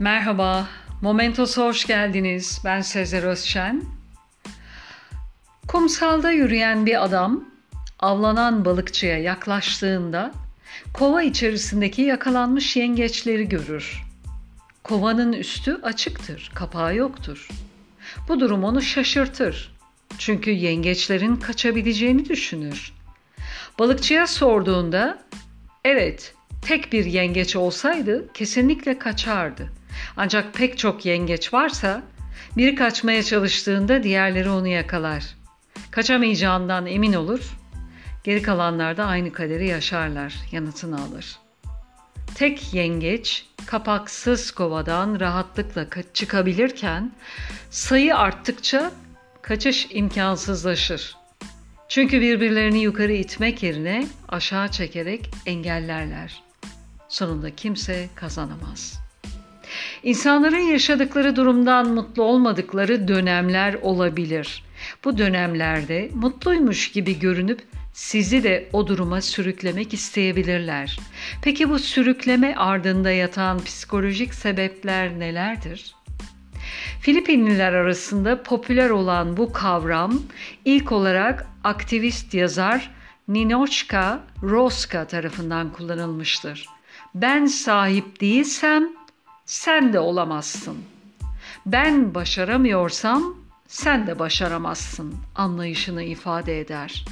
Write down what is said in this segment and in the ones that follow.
Merhaba, Momentos'a hoş geldiniz. Ben Sezer Özşen. Kumsalda yürüyen bir adam avlanan balıkçıya yaklaştığında kova içerisindeki yakalanmış yengeçleri görür. Kovanın üstü açıktır, kapağı yoktur. Bu durum onu şaşırtır. Çünkü yengeçlerin kaçabileceğini düşünür. Balıkçıya sorduğunda, evet tek bir yengeç olsaydı kesinlikle kaçardı. Ancak pek çok yengeç varsa biri kaçmaya çalıştığında diğerleri onu yakalar. Kaçamayacağından emin olur. Geri kalanlar da aynı kaderi yaşarlar, yanıtını alır. Tek yengeç kapaksız kovadan rahatlıkla çıkabilirken sayı arttıkça kaçış imkansızlaşır. Çünkü birbirlerini yukarı itmek yerine aşağı çekerek engellerler. Sonunda kimse kazanamaz.'' İnsanların yaşadıkları durumdan mutlu olmadıkları dönemler olabilir. Bu dönemlerde mutluymuş gibi görünüp sizi de o duruma sürüklemek isteyebilirler. Peki bu sürükleme ardında yatan psikolojik sebepler nelerdir? Filipinliler arasında popüler olan bu kavram ilk olarak aktivist yazar Ninochka Roska tarafından kullanılmıştır. Ben sahip değilsem sen de olamazsın. Ben başaramıyorsam sen de başaramazsın anlayışını ifade eder.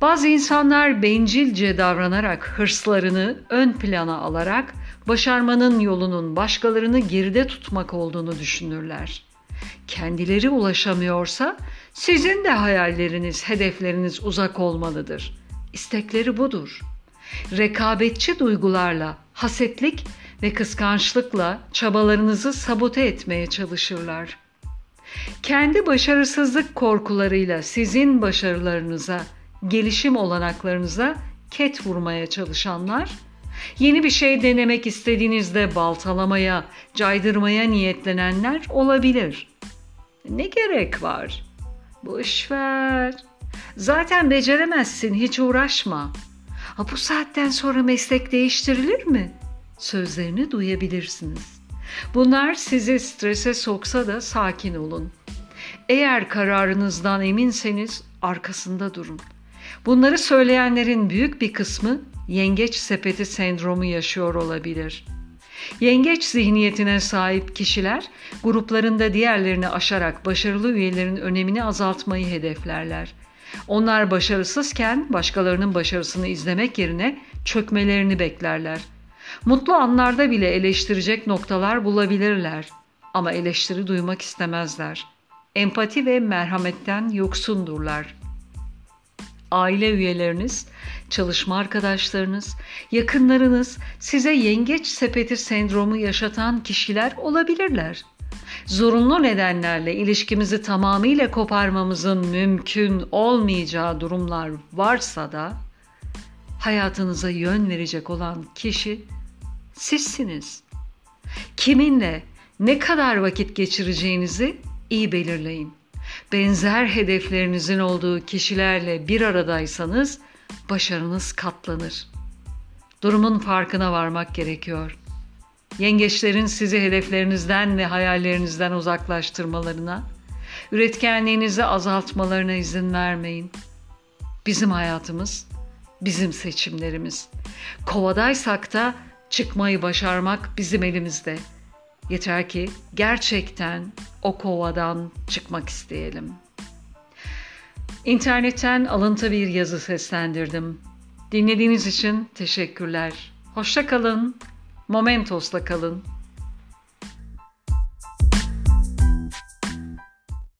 Bazı insanlar bencilce davranarak hırslarını ön plana alarak başarmanın yolunun başkalarını geride tutmak olduğunu düşünürler. Kendileri ulaşamıyorsa sizin de hayalleriniz, hedefleriniz uzak olmalıdır. İstekleri budur. Rekabetçi duygularla hasetlik ve kıskançlıkla çabalarınızı sabote etmeye çalışırlar. Kendi başarısızlık korkularıyla sizin başarılarınıza, gelişim olanaklarınıza ket vurmaya çalışanlar, yeni bir şey denemek istediğinizde baltalamaya, caydırmaya niyetlenenler olabilir. Ne gerek var? Boş ver. Zaten beceremezsin, hiç uğraşma. Ha, bu saatten sonra meslek değiştirilir mi?'' Sözlerini duyabilirsiniz. Bunlar sizi strese soksa da sakin olun. Eğer kararınızdan eminseniz arkasında durun. Bunları söyleyenlerin büyük bir kısmı yengeç sepeti sendromu yaşıyor olabilir. Yengeç zihniyetine sahip kişiler gruplarında diğerlerini aşarak başarılı üyelerin önemini azaltmayı hedeflerler. Onlar başarısızken başkalarının başarısını izlemek yerine çökmelerini beklerler.'' Mutlu anlarda bile eleştirecek noktalar bulabilirler ama eleştiri duymak istemezler. Empati ve merhametten yoksundurlar. Aile üyeleriniz, çalışma arkadaşlarınız, yakınlarınız size yengeç sepeti sendromu yaşatan kişiler olabilirler. Zorunlu nedenlerle ilişkimizi tamamıyla koparmamızın mümkün olmayacağı durumlar varsa da hayatınıza yön verecek olan kişi sizsiniz. Kiminle ne kadar vakit geçireceğinizi iyi belirleyin. Benzer hedeflerinizin olduğu kişilerle bir aradaysanız başarınız katlanır. Durumun farkına varmak gerekiyor. Yengeçlerin sizi hedeflerinizden ve hayallerinizden uzaklaştırmalarına, üretkenliğinizi azaltmalarına izin vermeyin. Bizim hayatımız, bizim seçimlerimiz. Kovadaysak da Çıkmayı başarmak bizim elimizde. Yeter ki gerçekten o kovadan çıkmak isteyelim. İnternetten alıntı bir yazı seslendirdim. Dinlediğiniz için teşekkürler. Hoşça kalın. Momentos'la kalın.